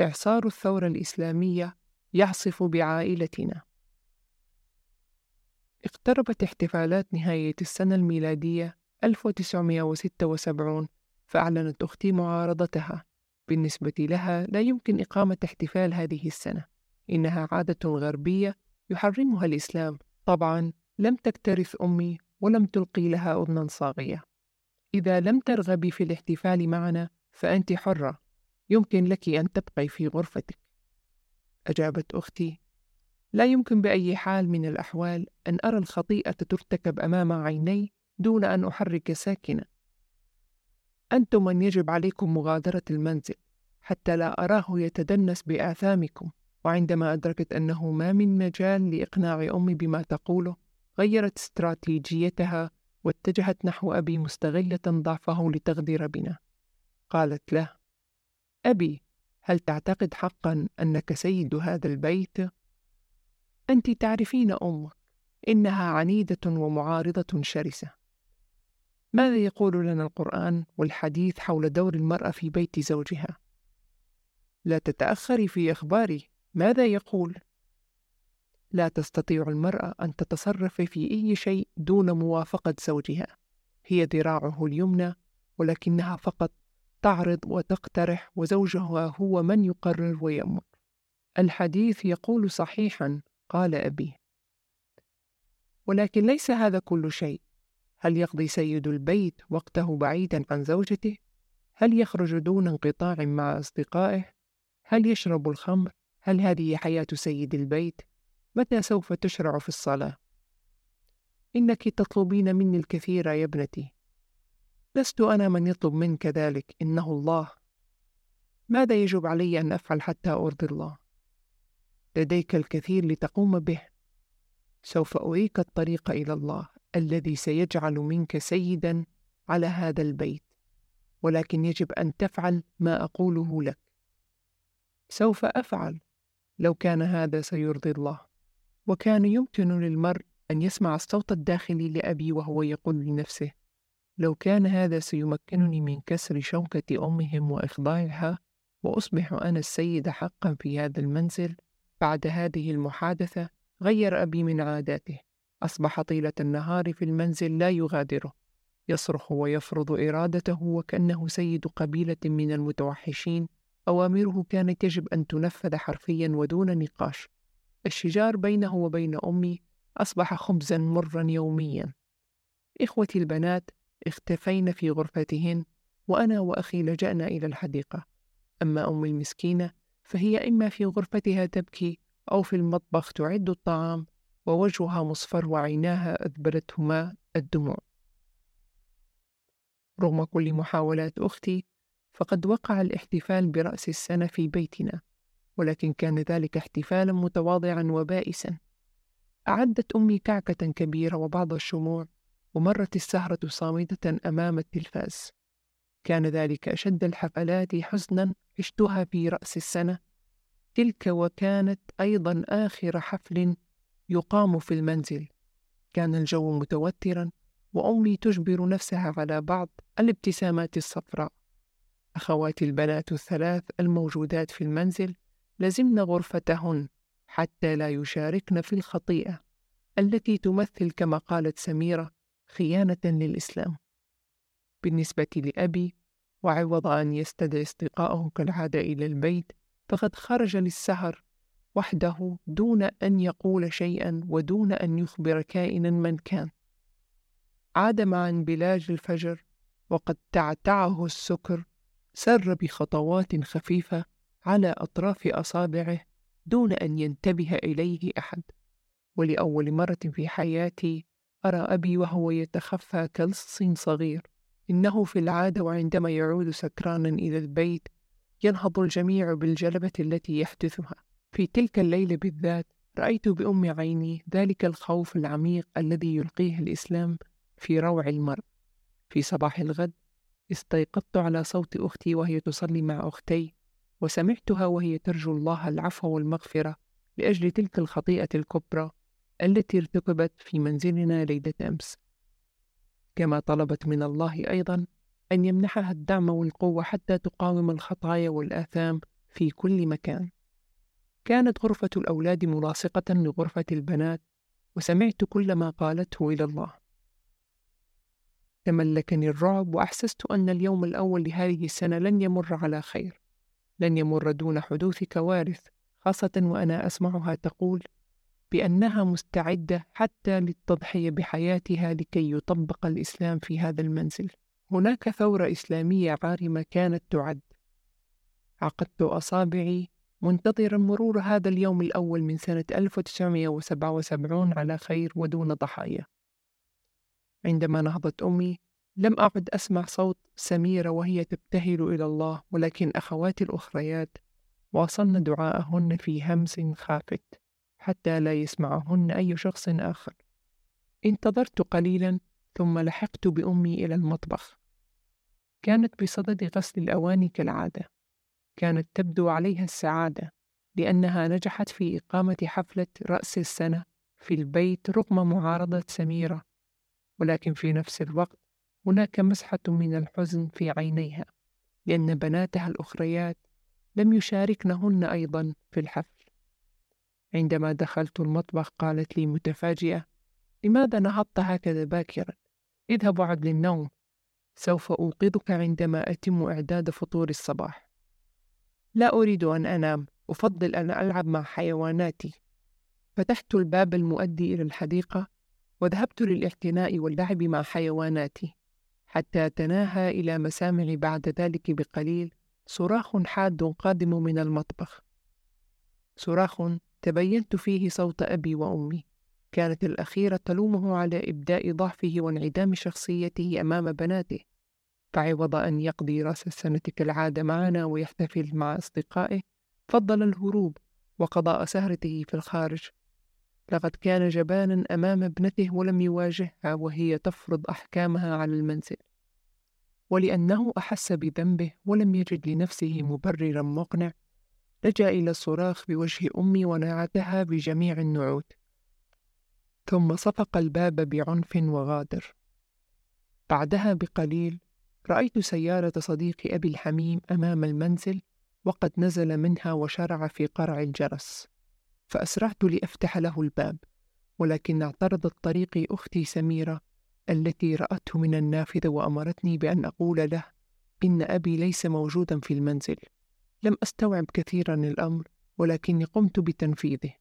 إعصار الثورة الإسلامية يعصف بعائلتنا. اقتربت احتفالات نهاية السنة الميلادية 1976 فأعلنت أختي معارضتها. بالنسبة لها لا يمكن إقامة احتفال هذه السنة إنها عادة غربية يحرمها الإسلام. طبعا لم تكترث أمي ولم تلقي لها أذنا صاغية. إذا لم ترغبي في الاحتفال معنا فأنت حرة. يمكن لك أن تبقي في غرفتك. أجابت أختي لا يمكن بأي حال من الأحوال أن أرى الخطيئة ترتكب أمام عيني دون أن أحرك ساكنا أنتم من يجب عليكم مغادرة المنزل حتى لا أراه يتدنس بآثامكم وعندما أدركت أنه ما من مجال لإقناع أمي بما تقوله غيرت استراتيجيتها واتجهت نحو أبي مستغلة ضعفه لتغدر بنا. قالت له أبي هل تعتقد حقا أنك سيد هذا البيت؟ أنت تعرفين أمك إنها عنيدة ومعارضة شرسة ماذا يقول لنا القرآن والحديث حول دور المرأة في بيت زوجها؟ لا تتأخري في إخباري ماذا يقول؟ لا تستطيع المرأة أن تتصرف في أي شيء دون موافقة زوجها هي ذراعه اليمنى ولكنها فقط تعرض وتقترح وزوجها هو من يقرر ويأمر. الحديث يقول صحيحا قال أبي. ولكن ليس هذا كل شيء. هل يقضي سيد البيت وقته بعيدا عن زوجته؟ هل يخرج دون انقطاع مع أصدقائه؟ هل يشرب الخمر؟ هل هذه حياة سيد البيت؟ متى سوف تشرع في الصلاة؟ إنك تطلبين مني الكثير يا ابنتي. لست أنا من يطلب منك ذلك إنه الله. ماذا يجب علي أن أفعل حتى أرضي الله؟ لديك الكثير لتقوم به. سوف أريك الطريق إلى الله الذي سيجعل منك سيدا على هذا البيت ولكن يجب أن تفعل ما أقوله لك. سوف أفعل. لو كان هذا سيرضي الله. وكان يمكن للمرء أن يسمع الصوت الداخلي لأبي وهو يقول لنفسه لو كان هذا سيمكنني من كسر شوكة أمهم وإخضاعها وأصبح أنا السيد حقا في هذا المنزل بعد هذه المحادثة غير أبي من عاداته. أصبح طيلة النهار في المنزل لا يغادره. يصرخ ويفرض إرادته وكأنه سيد قبيلة من المتوحشين أوامره كانت يجب أن تنفذ حرفيا ودون نقاش. الشجار بينه وبين أمي أصبح خبزا مرا يوميا. إخوتي البنات اختفين في غرفتهن وأنا وأخي لجأنا إلى الحديقة. أما أمي المسكينة فهي إما في غرفتها تبكي أو في المطبخ تعد الطعام ووجهها مصفر وعيناها أذبلتهما الدموع. رغم كل محاولات أختي فقد وقع الاحتفال برأس السنة في بيتنا ولكن كان ذلك احتفالا متواضعا وبائسا. أعدت أمي كعكة كبيرة وبعض الشموع ومرت السهرة صامتة أمام التلفاز. كان ذلك أشد الحفلات حزنا عشتها في رأس السنة. تلك وكانت أيضا آخر حفل يقام في المنزل. كان الجو متوترا وأمي تجبر نفسها على بعض الابتسامات الصفراء. أخواتي البنات الثلاث الموجودات في المنزل لزمن غرفتهن حتى لا يشاركن في الخطيئة التي تمثل كما قالت سميرة خيانة للإسلام. بالنسبة لأبي وعوض أن يستدعي أصدقائه كالعادة إلى البيت فقد خرج للسهر وحده دون أن يقول شيئا ودون أن يخبر كائنا من كان. عاد مع انبلاج الفجر وقد تعتعه السكر سر بخطوات خفيفة على أطراف أصابعه دون أن ينتبه إليه أحد. ولأول مرة في حياتي أرى أبي وهو يتخفى كلص صغير. إنه في العادة وعندما يعود سكرانا إلى البيت ينهض الجميع بالجلبة التي يحدثها. في تلك الليلة بالذات رأيت بأم عيني ذلك الخوف العميق الذي يلقيه الإسلام في روع المرء. في صباح الغد استيقظت على صوت أختي وهي تصلي مع أختي وسمعتها وهي ترجو الله العفو والمغفرة لأجل تلك الخطيئة الكبرى. التي ارتكبت في منزلنا ليلة أمس. كما طلبت من الله أيضا أن يمنحها الدعم والقوة حتى تقاوم الخطايا والآثام في كل مكان. كانت غرفة الأولاد ملاصقة لغرفة البنات وسمعت كل ما قالته إلى الله. تملكني الرعب وأحسست أن اليوم الأول لهذه السنة لن يمر على خير. لن يمر دون حدوث كوارث خاصة وأنا أسمعها تقول بأنها مستعدة حتى للتضحية بحياتها لكي يطبق الإسلام في هذا المنزل. هناك ثورة إسلامية عارمة كانت تعد. عقدت أصابعي منتظرا مرور هذا اليوم الأول من سنة 1977 على خير ودون ضحايا. عندما نهضت أمي لم أعد أسمع صوت سميرة وهي تبتهل إلى الله ولكن أخواتي الأخريات واصلن دعاءهن في همس خافت. حتى لا يسمعهن أي شخص آخر. انتظرت قليلا ثم لحقت بأمي إلى المطبخ. كانت بصدد غسل الأواني كالعادة. كانت تبدو عليها السعادة لأنها نجحت في إقامة حفلة رأس السنة في البيت رغم معارضة سميرة. ولكن في نفس الوقت هناك مسحة من الحزن في عينيها لأن بناتها الأخريات لم يشاركنهن أيضا في الحفل عندما دخلت المطبخ قالت لي متفاجئة لماذا نهضت هكذا باكرا؟ اذهب وعد للنوم سوف أوقظك عندما أتم إعداد فطور الصباح. لا أريد أن أنام أفضل أن ألعب مع حيواناتي. فتحت الباب المؤدي إلى الحديقة وذهبت للاعتناء واللعب مع حيواناتي حتى تناهى إلى مسامعي بعد ذلك بقليل صراخ حاد قادم من المطبخ. صراخ تبينت فيه صوت أبي وأمي. كانت الأخيرة تلومه على إبداء ضعفه وانعدام شخصيته أمام بناته. فعوض أن يقضي رأس السنة كالعادة معنا ويحتفل مع أصدقائه فضل الهروب وقضاء سهرته في الخارج. لقد كان جبانا أمام ابنته ولم يواجهها وهي تفرض أحكامها على المنزل. ولأنه أحس بذنبه ولم يجد لنفسه مبررا مقنع. لجأ إلى الصراخ بوجه أمي ونعتها بجميع النعوت. ثم صفق الباب بعنف وغادر. بعدها بقليل رأيت سيارة صديقي أبي الحميم أمام المنزل وقد نزل منها وشرع في قرع الجرس فأسرعت لأفتح له الباب ولكن اعترضت طريقي أختي سميرة التي رأته من النافذة وأمرتني بأن أقول له إن أبي ليس موجودا في المنزل. لم أستوعب كثيرا الأمر ولكني قمت بتنفيذه.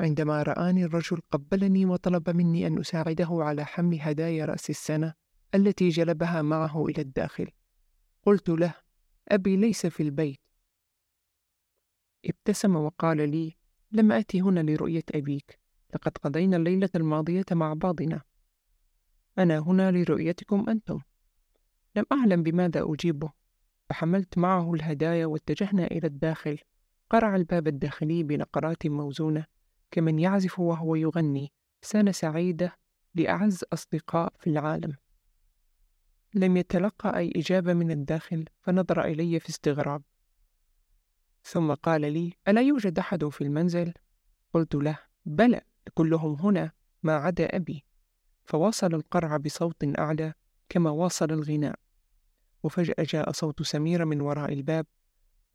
عندما رآني الرجل قبلني وطلب مني أن أساعده على حمل هدايا رأس السنة التي جلبها معه إلى الداخل. قلت له أبي ليس في البيت. ابتسم وقال لي لم آتي هنا لرؤية أبيك لقد قضينا الليلة الماضية مع بعضنا. أنا هنا لرؤيتكم أنتم. لم أعلم بماذا أجيبه. فحملت معه الهدايا واتجهنا إلى الداخل. قرع الباب الداخلي بنقرات موزونة كمن يعزف وهو يغني سنة سعيدة لأعز أصدقاء في العالم. لم يتلقى أي إجابة من الداخل فنظر إلي في استغراب. ثم قال لي ألا يوجد أحد في المنزل؟ قلت له بلى كلهم هنا ما عدا أبي. فواصل القرع بصوت أعلى كما واصل الغناء. وفجأة جاء صوت سميرة من وراء الباب.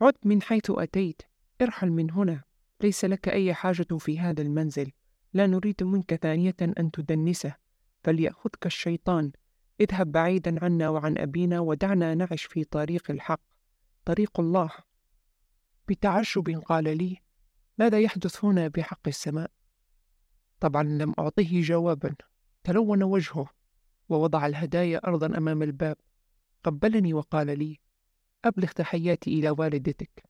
عد من حيث أتيت ارحل من هنا. ليس لك أي حاجة في هذا المنزل. لا نريد منك ثانية أن تدنسه. فليأخذك الشيطان. اذهب بعيدا عنا وعن أبينا ودعنا نعش في طريق الحق. طريق الله. بتعجب قال لي ماذا يحدث هنا بحق السماء؟ طبعا لم أعطه جوابا. تلون وجهه. ووضع الهدايا أرضا أمام الباب. قبلني وقال لي أبلغ تحياتي إلى والدتك.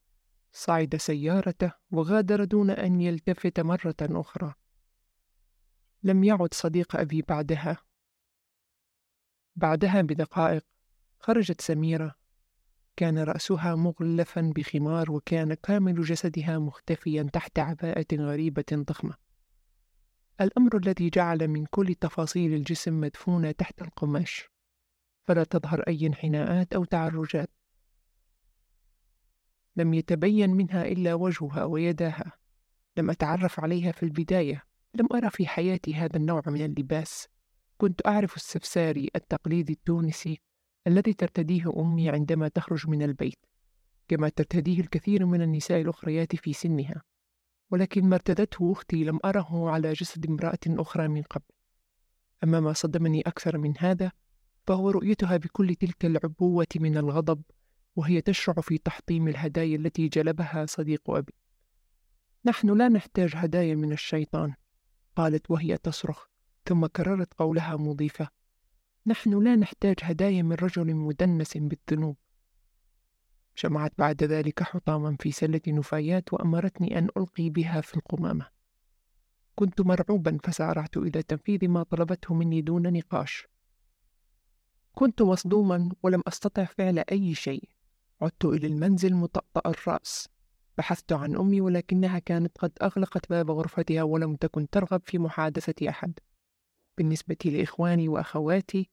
صعد سيارته وغادر دون أن يلتفت مرة أخرى. لم يعد صديق أبي بعدها. بعدها بدقائق خرجت سميرة. كان رأسها مغلفا بخمار وكان كامل جسدها مختفيا تحت عباءة غريبة ضخمة. الأمر الذي جعل من كل تفاصيل الجسم مدفونة تحت القماش. فلا تظهر أي انحناءات أو تعرجات. لم يتبين منها إلا وجهها ويداها. لم أتعرف عليها في البداية. لم أرى في حياتي هذا النوع من اللباس. كنت أعرف السفساري التقليدي التونسي الذي ترتديه أمي عندما تخرج من البيت كما ترتديه الكثير من النساء الأخريات في سنها. ولكن ما ارتدته أختي لم أره على جسد امرأة أخرى من قبل. أما ما صدمني أكثر من هذا فهو رؤيتها بكل تلك العبوة من الغضب وهي تشرع في تحطيم الهدايا التي جلبها صديق أبي. نحن لا نحتاج هدايا من الشيطان قالت وهي تصرخ ثم كررت قولها مضيفة نحن لا نحتاج هدايا من رجل مدنس بالذنوب. جمعت بعد ذلك حطاما في سلة نفايات وأمرتني أن ألقي بها في القمامة. كنت مرعوبا فسأرعت إلى تنفيذ ما طلبته مني دون نقاش. كنت مصدوما ولم أستطع فعل أي شيء. عدت إلى المنزل مطأطأ الرأس. بحثت عن أمي ولكنها كانت قد أغلقت باب غرفتها ولم تكن ترغب في محادثة أحد. بالنسبة لإخواني وأخواتي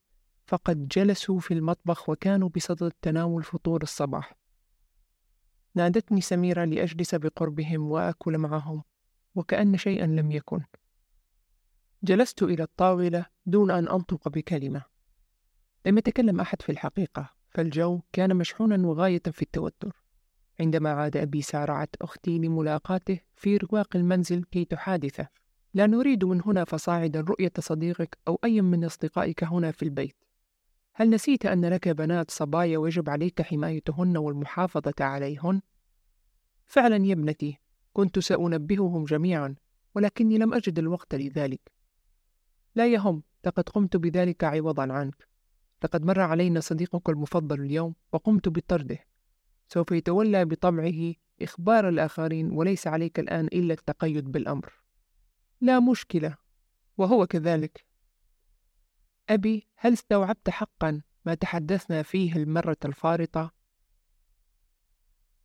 فقد جلسوا في المطبخ وكانوا بصدد تناول فطور الصباح. نادتني سميرة لأجلس بقربهم وآكل معهم وكأن شيئا لم يكن. جلست إلى الطاولة دون أن أنطق بكلمة. لم يتكلم أحد في الحقيقة فالجو كان مشحونا وغاية في التوتر. عندما عاد أبي سارعت أختي لملاقاته في رواق المنزل كي تحادثه لا نريد من هنا فصاعدا رؤية صديقك أو أي من أصدقائك هنا في البيت. هل نسيت أن لك بنات صبايا ويجب عليك حمايتهن والمحافظة عليهن؟ فعلا يا ابنتي كنت سأنبههم جميعا ولكني لم أجد الوقت لذلك. لا يهم لقد قمت بذلك عوضا عنك. لقد مر علينا صديقك المفضل اليوم وقمت بطرده. سوف يتولى بطبعه إخبار الآخرين وليس عليك الآن إلا التقيد بالأمر. لا مشكلة وهو كذلك. أبي هل استوعبت حقا ما تحدثنا فيه المرة الفارطة؟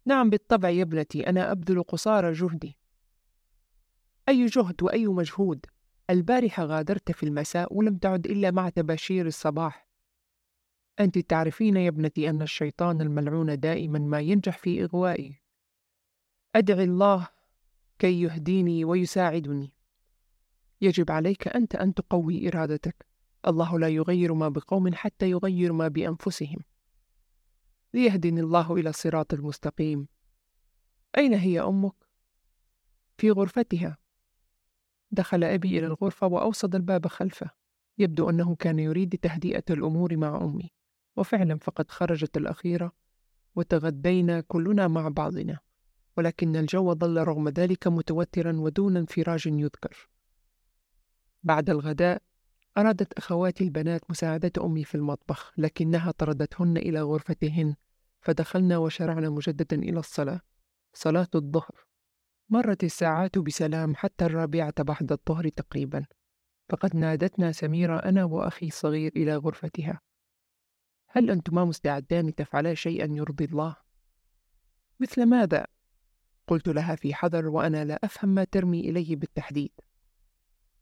نعم بالطبع يا ابنتي أنا أبذل قصارى جهدي. أي جهد وأي مجهود؟ البارحة غادرت في المساء ولم تعد إلا مع تباشير الصباح. أنت تعرفين يا ابنتي أن الشيطان الملعون دائما ما ينجح في إغوائي. أدعي الله كي يهديني ويساعدني. يجب عليك أنت أن تقوي إرادتك. الله لا يغير ما بقوم حتى يغير ما بأنفسهم. ليهدني الله إلى الصراط المستقيم. أين هي أمك؟ في غرفتها. دخل أبي إلى الغرفة وأوصد الباب خلفه. يبدو أنه كان يريد تهدئة الأمور مع أمي. وفعلا فقد خرجت الأخيرة وتغدينا كلنا مع بعضنا ولكن الجو ظل رغم ذلك متوترا ودون انفراج يذكر. بعد الغداء أرادت أخواتي البنات مساعدة أمي في المطبخ لكنها طردتهن إلى غرفتهن فدخلنا وشرعنا مجددا إلى الصلاة صلاة الظهر. مرت الساعات بسلام حتى الرابعة بعد الظهر تقريبا فقد نادتنا سميرة أنا وأخي الصغير إلى غرفتها. هل أنتما مستعدان تفعلا شيئا يرضي الله؟ مثل ماذا؟ قلت لها في حذر وأنا لا أفهم ما ترمي إليه بالتحديد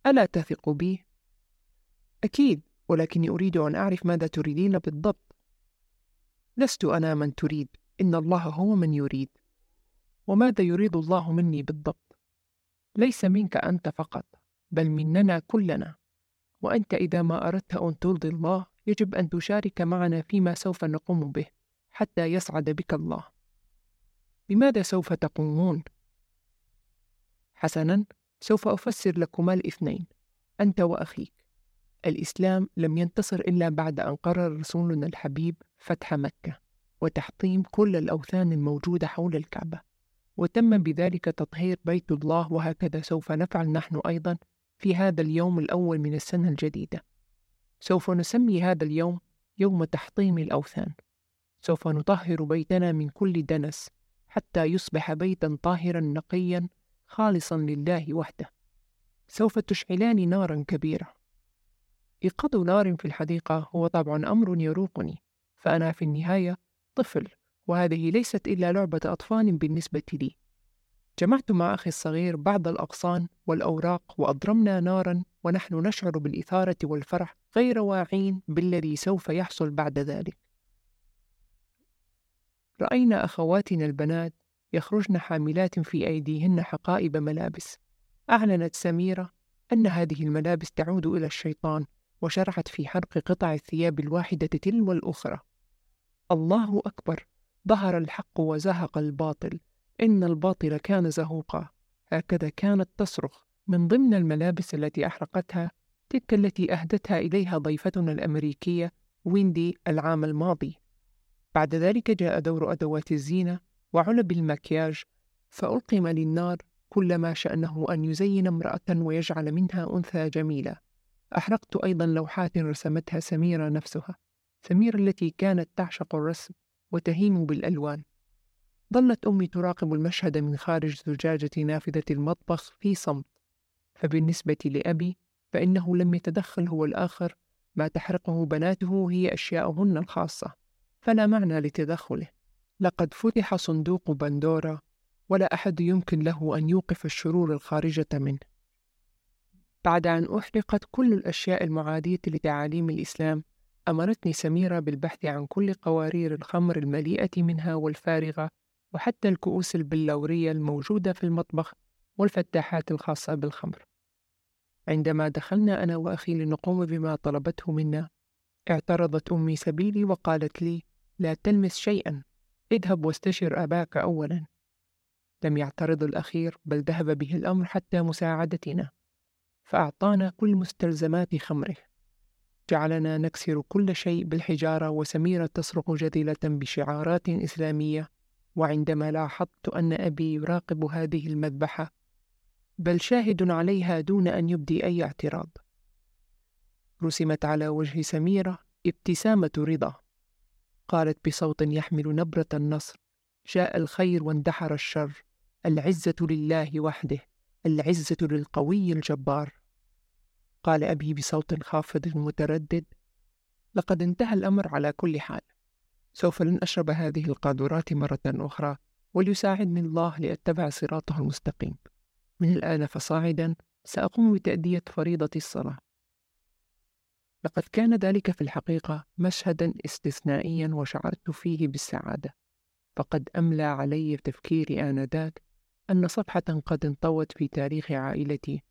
ألا تثق بي؟ أكيد ولكني أريد أن أعرف ماذا تريدين بالضبط لست أنا من تريد إن الله هو من يريد وماذا يريد الله مني بالضبط ليس منك أنت فقط بل مننا كلنا وأنت إذا ما أردت أن ترضي الله يجب أن تشارك معنا فيما سوف نقوم به حتى يسعد بك الله. بماذا سوف تقومون؟ حسنا سوف أفسر لكما الاثنين أنت وأخيك. الإسلام لم ينتصر إلا بعد أن قرر رسولنا الحبيب فتح مكة وتحطيم كل الأوثان الموجودة حول الكعبة وتم بذلك تطهير بيت الله وهكذا سوف نفعل نحن أيضا في هذا اليوم الأول من السنة الجديدة. سوف نسمي هذا اليوم يوم تحطيم الأوثان. سوف نطهر بيتنا من كل دنس حتى يصبح بيتا طاهرا نقيا خالصا لله وحده. سوف تشعلان نارا كبيرة. إيقاظ نار في الحديقة هو طبعا أمر يروقني فأنا في النهاية طفل وهذه ليست إلا لعبة أطفال بالنسبة لي. جمعت مع أخي الصغير بعض الأغصان والأوراق وأضرمنا نارا ونحن نشعر بالإثارة والفرح غير واعين بالذي سوف يحصل بعد ذلك. رأينا أخواتنا البنات يخرجن حاملات في أيديهن حقائب ملابس. أعلنت سميرة أن هذه الملابس تعود إلى الشيطان وشرعت في حرق قطع الثياب الواحدة تلو الأخرى. الله أكبر! ظهر الحق وزهق الباطل. إن الباطل كان زهوقا. هكذا كانت تصرخ من ضمن الملابس التي أحرقتها تلك التي أهدتها إليها ضيفتنا الأمريكية ويندي العام الماضي. بعد ذلك جاء دور أدوات الزينة وعلب المكياج فألقم للنار كل ما شأنه أن يزين امرأة ويجعل منها أنثى جميلة. أحرقت أيضا لوحات رسمتها سميرة نفسها سميرة التي كانت تعشق الرسم وتهيم بالألوان. ظلت أمي تراقب المشهد من خارج زجاجة نافذة المطبخ في صمت. فبالنسبة لأبي فإنه لم يتدخل هو الآخر ما تحرقه بناته هي أشياؤهن الخاصة. فلا معنى لتدخله. لقد فتح صندوق بندورا ولا أحد يمكن له أن يوقف الشرور الخارجة منه. بعد أن أحرقت كل الأشياء المعادية لتعاليم الإسلام أمرتني سميرة بالبحث عن كل قوارير الخمر المليئة منها والفارغة وحتى الكؤوس البلورية الموجودة في المطبخ والفتاحات الخاصة بالخمر. عندما دخلنا أنا وأخي لنقوم بما طلبته منا اعترضت أمي سبيلي وقالت لي لا تلمس شيئا اذهب واستشر أباك أولا. لم يعترض الأخير بل ذهب به الأمر حتى مساعدتنا فأعطانا كل مستلزمات خمره. جعلنا نكسر كل شيء بالحجارة وسميرة تصرخ جديلة بشعارات إسلامية وعندما لاحظت أن أبي يراقب هذه المذبحة بل شاهد عليها دون أن يبدي أي اعتراض. رسمت على وجه سميرة ابتسامة رضا. قالت بصوت يحمل نبرة النصر جاء الخير واندحر الشر العزة لله وحده العزة للقوي الجبار. قال أبي بصوت خافض متردد لقد انتهى الأمر على كل حال. سوف لن أشرب هذه القاذورات مرة أخرى وليساعدني الله لأتبع صراطه المستقيم. من الآن فصاعدا سأقوم بتأدية فريضة الصلاة. لقد كان ذلك في الحقيقة مشهدا استثنائيا وشعرت فيه بالسعادة. فقد أملى علي تفكيري آنذاك أن صفحة قد انطوت في تاريخ عائلتي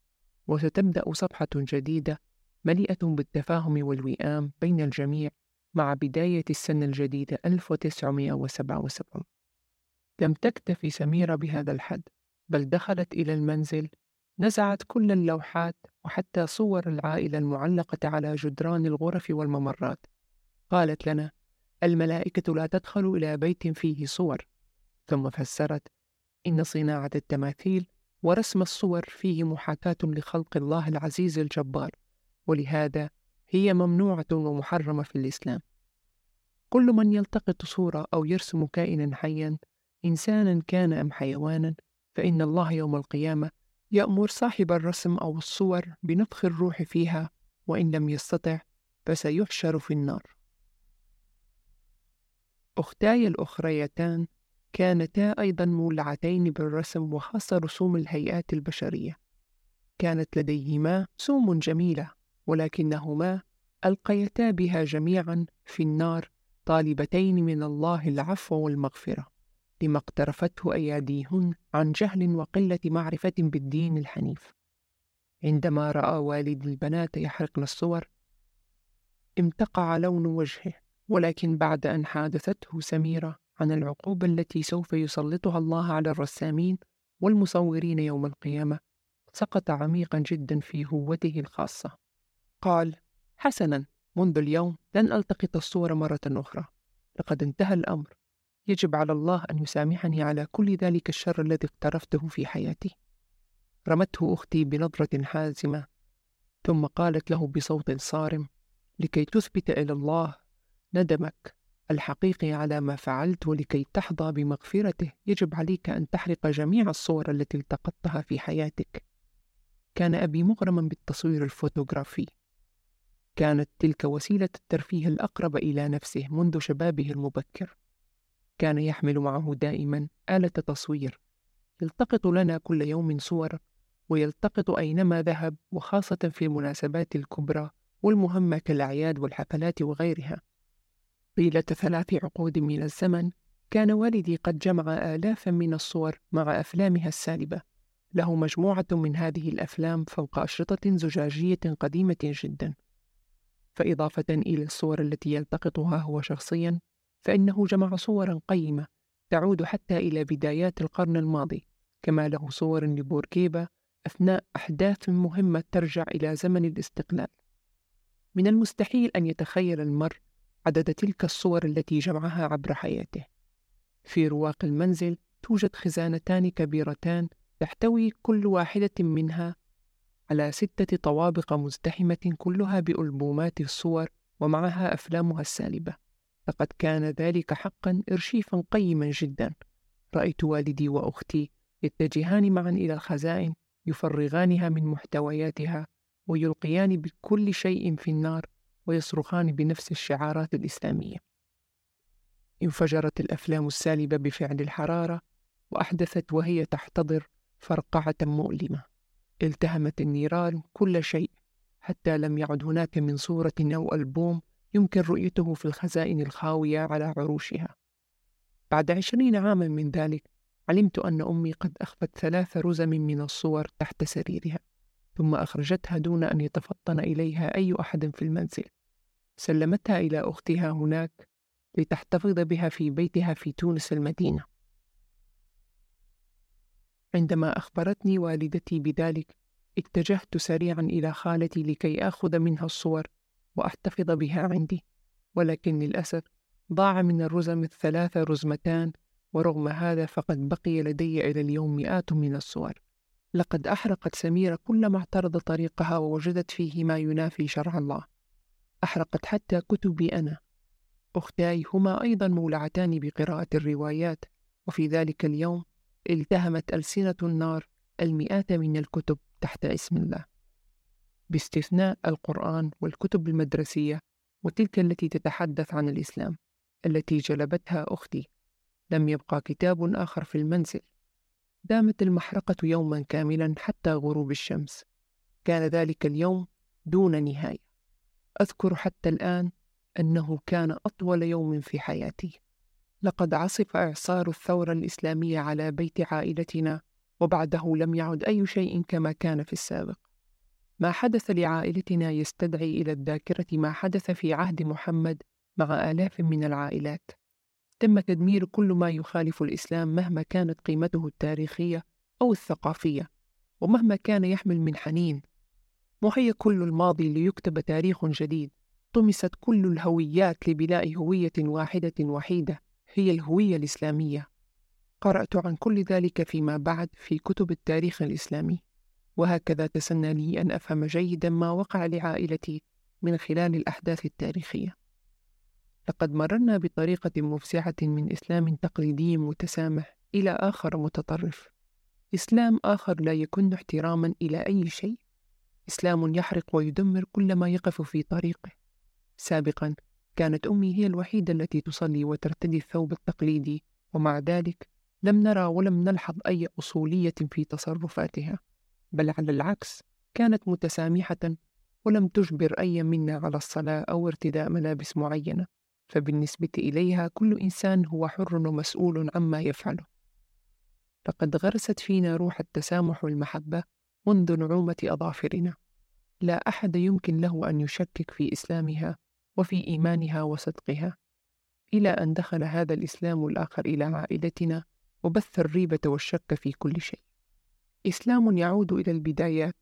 وستبدأ صفحة جديدة مليئة بالتفاهم والوئام بين الجميع مع بداية السنة الجديدة 1977 لم تكتف سميرة بهذا الحد بل دخلت إلى المنزل نزعت كل اللوحات وحتى صور العائلة المعلقة على جدران الغرف والممرات. قالت لنا الملائكة لا تدخل إلى بيت فيه صور. ثم فسرت إن صناعة التماثيل ورسم الصور فيه محاكاة لخلق الله العزيز الجبار ولهذا هي ممنوعة ومحرمة في الإسلام. كل من يلتقط صورة أو يرسم كائنا حيا إنسانا كان أم حيوانا فإن الله يوم القيامة يأمر صاحب الرسم أو الصور بنفخ الروح فيها وإن لم يستطع فسيحشر في النار. أختاي الأخريتان كانتا أيضا مولعتين بالرسم وخاصة رسوم الهيئات البشرية. كانت لديهما سوم جميلة. ولكنهما ألقيتا بها جميعا في النار طالبتين من الله العفو والمغفرة لما اقترفته أياديهن عن جهل وقلة معرفة بالدين الحنيف. عندما رأى والد البنات يحرقن الصور امتقع لون وجهه ولكن بعد أن حادثته سميرة عن العقوبة التي سوف يسلطها الله على الرسامين والمصورين يوم القيامة سقط عميقا جدا في هوته الخاصة. قال حسنا منذ اليوم لن ألتقط الصور مرة أخرى. لقد انتهى الأمر. يجب على الله أن يسامحني على كل ذلك الشر الذي اقترفته في حياتي. رمته أختي بنظرة حازمة. ثم قالت له بصوت صارم لكي تثبت إلى الله ندمك الحقيقي على ما فعلت ولكي تحظى بمغفرته يجب عليك أن تحرق جميع الصور التي التقطتها في حياتك. كان أبي مغرما بالتصوير الفوتوغرافي. كانت تلك وسيلة الترفيه الأقرب إلى نفسه منذ شبابه المبكر. كان يحمل معه دائما آلة تصوير. يلتقط لنا كل يوم صور ويلتقط أينما ذهب وخاصة في المناسبات الكبرى والمهمة كالأعياد والحفلات وغيرها. طيلة ثلاث عقود من الزمن كان والدي قد جمع آلافا من الصور مع أفلامها السالبة. له مجموعة من هذه الأفلام فوق أشرطة زجاجية قديمة جدا. فإضافة إلى الصور التي يلتقطها هو شخصيا فإنه جمع صورا قيمة تعود حتى إلى بدايات القرن الماضي كما له صور لبورقيبة أثناء أحداث مهمة ترجع إلى زمن الاستقلال. من المستحيل أن يتخيل المرء عدد تلك الصور التي جمعها عبر حياته. في رواق المنزل توجد خزانتان كبيرتان تحتوي كل واحدة منها على ستة طوابق مزدحمة كلها بألبومات الصور ومعها أفلامها السالبة. لقد كان ذلك حقا إرشيفا قيما جدا. رأيت والدي وأختي يتجهان معا إلى الخزائن يفرغانها من محتوياتها ويلقيان بكل شيء في النار ويصرخان بنفس الشعارات الإسلامية. انفجرت الأفلام السالبة بفعل الحرارة وأحدثت وهي تحتضر فرقعة مؤلمة. التهمت النيران كل شيء حتى لم يعد هناك من صورة أو ألبوم يمكن رؤيته في الخزائن الخاوية على عروشها. بعد عشرين عاما من ذلك علمت أن أمي قد أخفت ثلاث رزم من الصور تحت سريرها ثم أخرجتها دون أن يتفطن إليها أي أحد في المنزل. سلمتها إلى أختها هناك لتحتفظ بها في بيتها في تونس المدينة. عندما أخبرتني والدتي بذلك اتجهت سريعا إلى خالتي لكي آخذ منها الصور وأحتفظ بها عندي. ولكن للأسف ضاع من الرزم الثلاثة رزمتان ورغم هذا فقد بقي لدي إلى اليوم مئات من الصور. لقد أحرقت سميرة كل ما اعترض طريقها ووجدت فيه ما ينافي شرع الله. أحرقت حتى كتبي أنا. أختاي هما أيضا مولعتان بقراءة الروايات وفي ذلك اليوم التهمت ألسنة النار المئات من الكتب تحت اسم الله. باستثناء القرآن والكتب المدرسية وتلك التي تتحدث عن الإسلام التي جلبتها أختي. لم يبقى كتاب آخر في المنزل. دامت المحرقة يوما كاملا حتى غروب الشمس. كان ذلك اليوم دون نهاية. أذكر حتى الآن أنه كان أطول يوم في حياتي. لقد عصف إعصار الثورة الإسلامية على بيت عائلتنا وبعده لم يعد أي شيء كما كان في السابق. ما حدث لعائلتنا يستدعي إلى الذاكرة ما حدث في عهد محمد مع آلاف من العائلات. تم تدمير كل ما يخالف الإسلام مهما كانت قيمته التاريخية أو الثقافية ومهما كان يحمل من حنين. محي كل الماضي ليكتب تاريخ جديد. طمست كل الهويات لبناء هوية واحدة وحيدة. هي الهوية الإسلامية. قرأت عن كل ذلك فيما بعد في كتب التاريخ الإسلامي. وهكذا تسنى لي أن أفهم جيدا ما وقع لعائلتي من خلال الأحداث التاريخية. لقد مررنا بطريقة مفزعة من إسلام تقليدي متسامح إلى آخر متطرف. إسلام آخر لا يكن احتراما إلى أي شيء. إسلام يحرق ويدمر كل ما يقف في طريقه. سابقا كانت أمي هي الوحيدة التي تصلي وترتدي الثوب التقليدي ومع ذلك لم نرى ولم نلحظ أي أصولية في تصرفاتها بل على العكس كانت متسامحة ولم تجبر أي منا على الصلاة أو ارتداء ملابس معينة فبالنسبة إليها كل إنسان هو حر ومسؤول عما يفعله. لقد غرست فينا روح التسامح والمحبة منذ نعومة أظافرنا. لا أحد يمكن له أن يشكك في إسلامها وفي إيمانها وصدقها. إلى أن دخل هذا الإسلام الآخر إلى عائلتنا وبث الريبة والشك في كل شيء. إسلام يعود إلى البدايات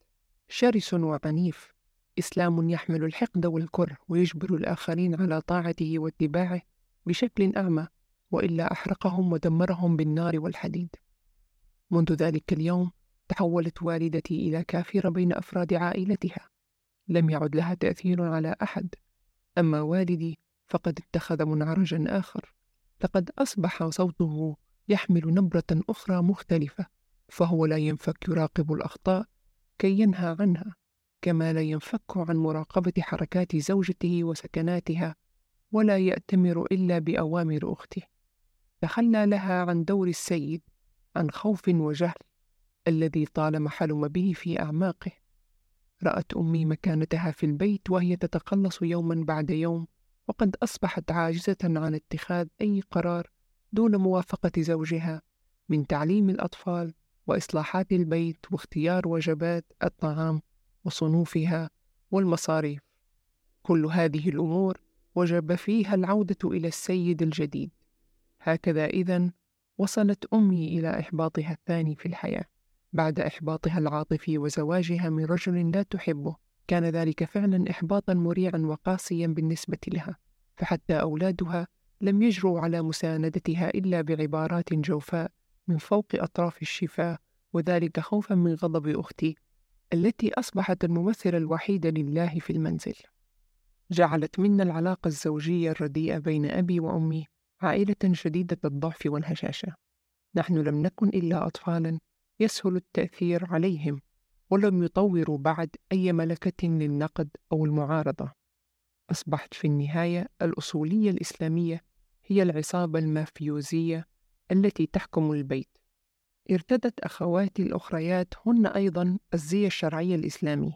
شرس وعنيف إسلام يحمل الحقد والكره ويجبر الآخرين على طاعته واتباعه بشكل أعمى وإلا أحرقهم ودمرهم بالنار والحديد. منذ ذلك اليوم تحولت والدتي إلى كافرة بين أفراد عائلتها. لم يعد لها تأثير على أحد. أما والدي فقد اتخذ منعرجا آخر. لقد أصبح صوته يحمل نبرة أخرى مختلفة فهو لا ينفك يراقب الأخطاء كي ينهى عنها كما لا ينفك عن مراقبة حركات زوجته وسكناتها ولا يأتمر إلا بأوامر أخته. تخلى لها عن دور السيد عن خوف وجهل الذي طالما حلم به في أعماقه. رأت أمي مكانتها في البيت وهي تتقلص يوما بعد يوم وقد أصبحت عاجزة عن اتخاذ أي قرار دون موافقة زوجها من تعليم الأطفال وإصلاحات البيت واختيار وجبات الطعام وصنوفها والمصاريف. كل هذه الأمور وجب فيها العودة إلى السيد الجديد. هكذا إذن وصلت أمي إلى إحباطها الثاني في الحياة. بعد إحباطها العاطفي وزواجها من رجل لا تحبه. كان ذلك فعلا إحباطا مريعا وقاسيا بالنسبة لها. فحتى أولادها لم يجروا على مساندتها إلا بعبارات جوفاء من فوق أطراف الشفاه وذلك خوفا من غضب أختي التي أصبحت الممثلة الوحيدة لله في المنزل. جعلت منا العلاقة الزوجية الرديئة بين أبي وأمي عائلة شديدة الضعف والهشاشة. نحن لم نكن إلا أطفالا يسهل التأثير عليهم ولم يطوروا بعد أي ملكة للنقد أو المعارضة. أصبحت في النهاية الأصولية الإسلامية هي العصابة المافيوزية التي تحكم البيت. ارتدت أخواتي الأخريات هن أيضا الزي الشرعي الإسلامي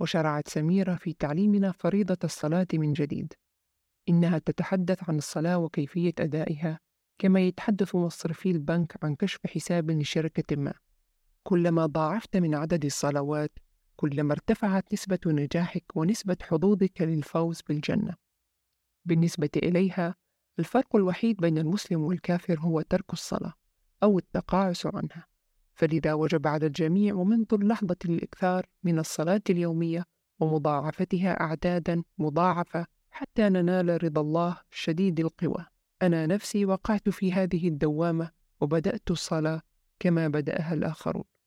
وشرعت سميرة في تعليمنا فريضة الصلاة من جديد. إنها تتحدث عن الصلاة وكيفية أدائها كما يتحدث مصرفي البنك عن كشف حساب لشركة ما. كلما ضاعفت من عدد الصلوات كلما ارتفعت نسبة نجاحك ونسبة حظوظك للفوز بالجنة. بالنسبة إليها الفرق الوحيد بين المسلم والكافر هو ترك الصلاة أو التقاعس عنها. فلذا وجب على الجميع ومنذ اللحظة الإكثار من الصلاة اليومية ومضاعفتها أعدادا مضاعفة حتى ننال رضا الله شديد القوى. أنا نفسي وقعت في هذه الدوامة وبدأت الصلاة كما بدأها الآخرون.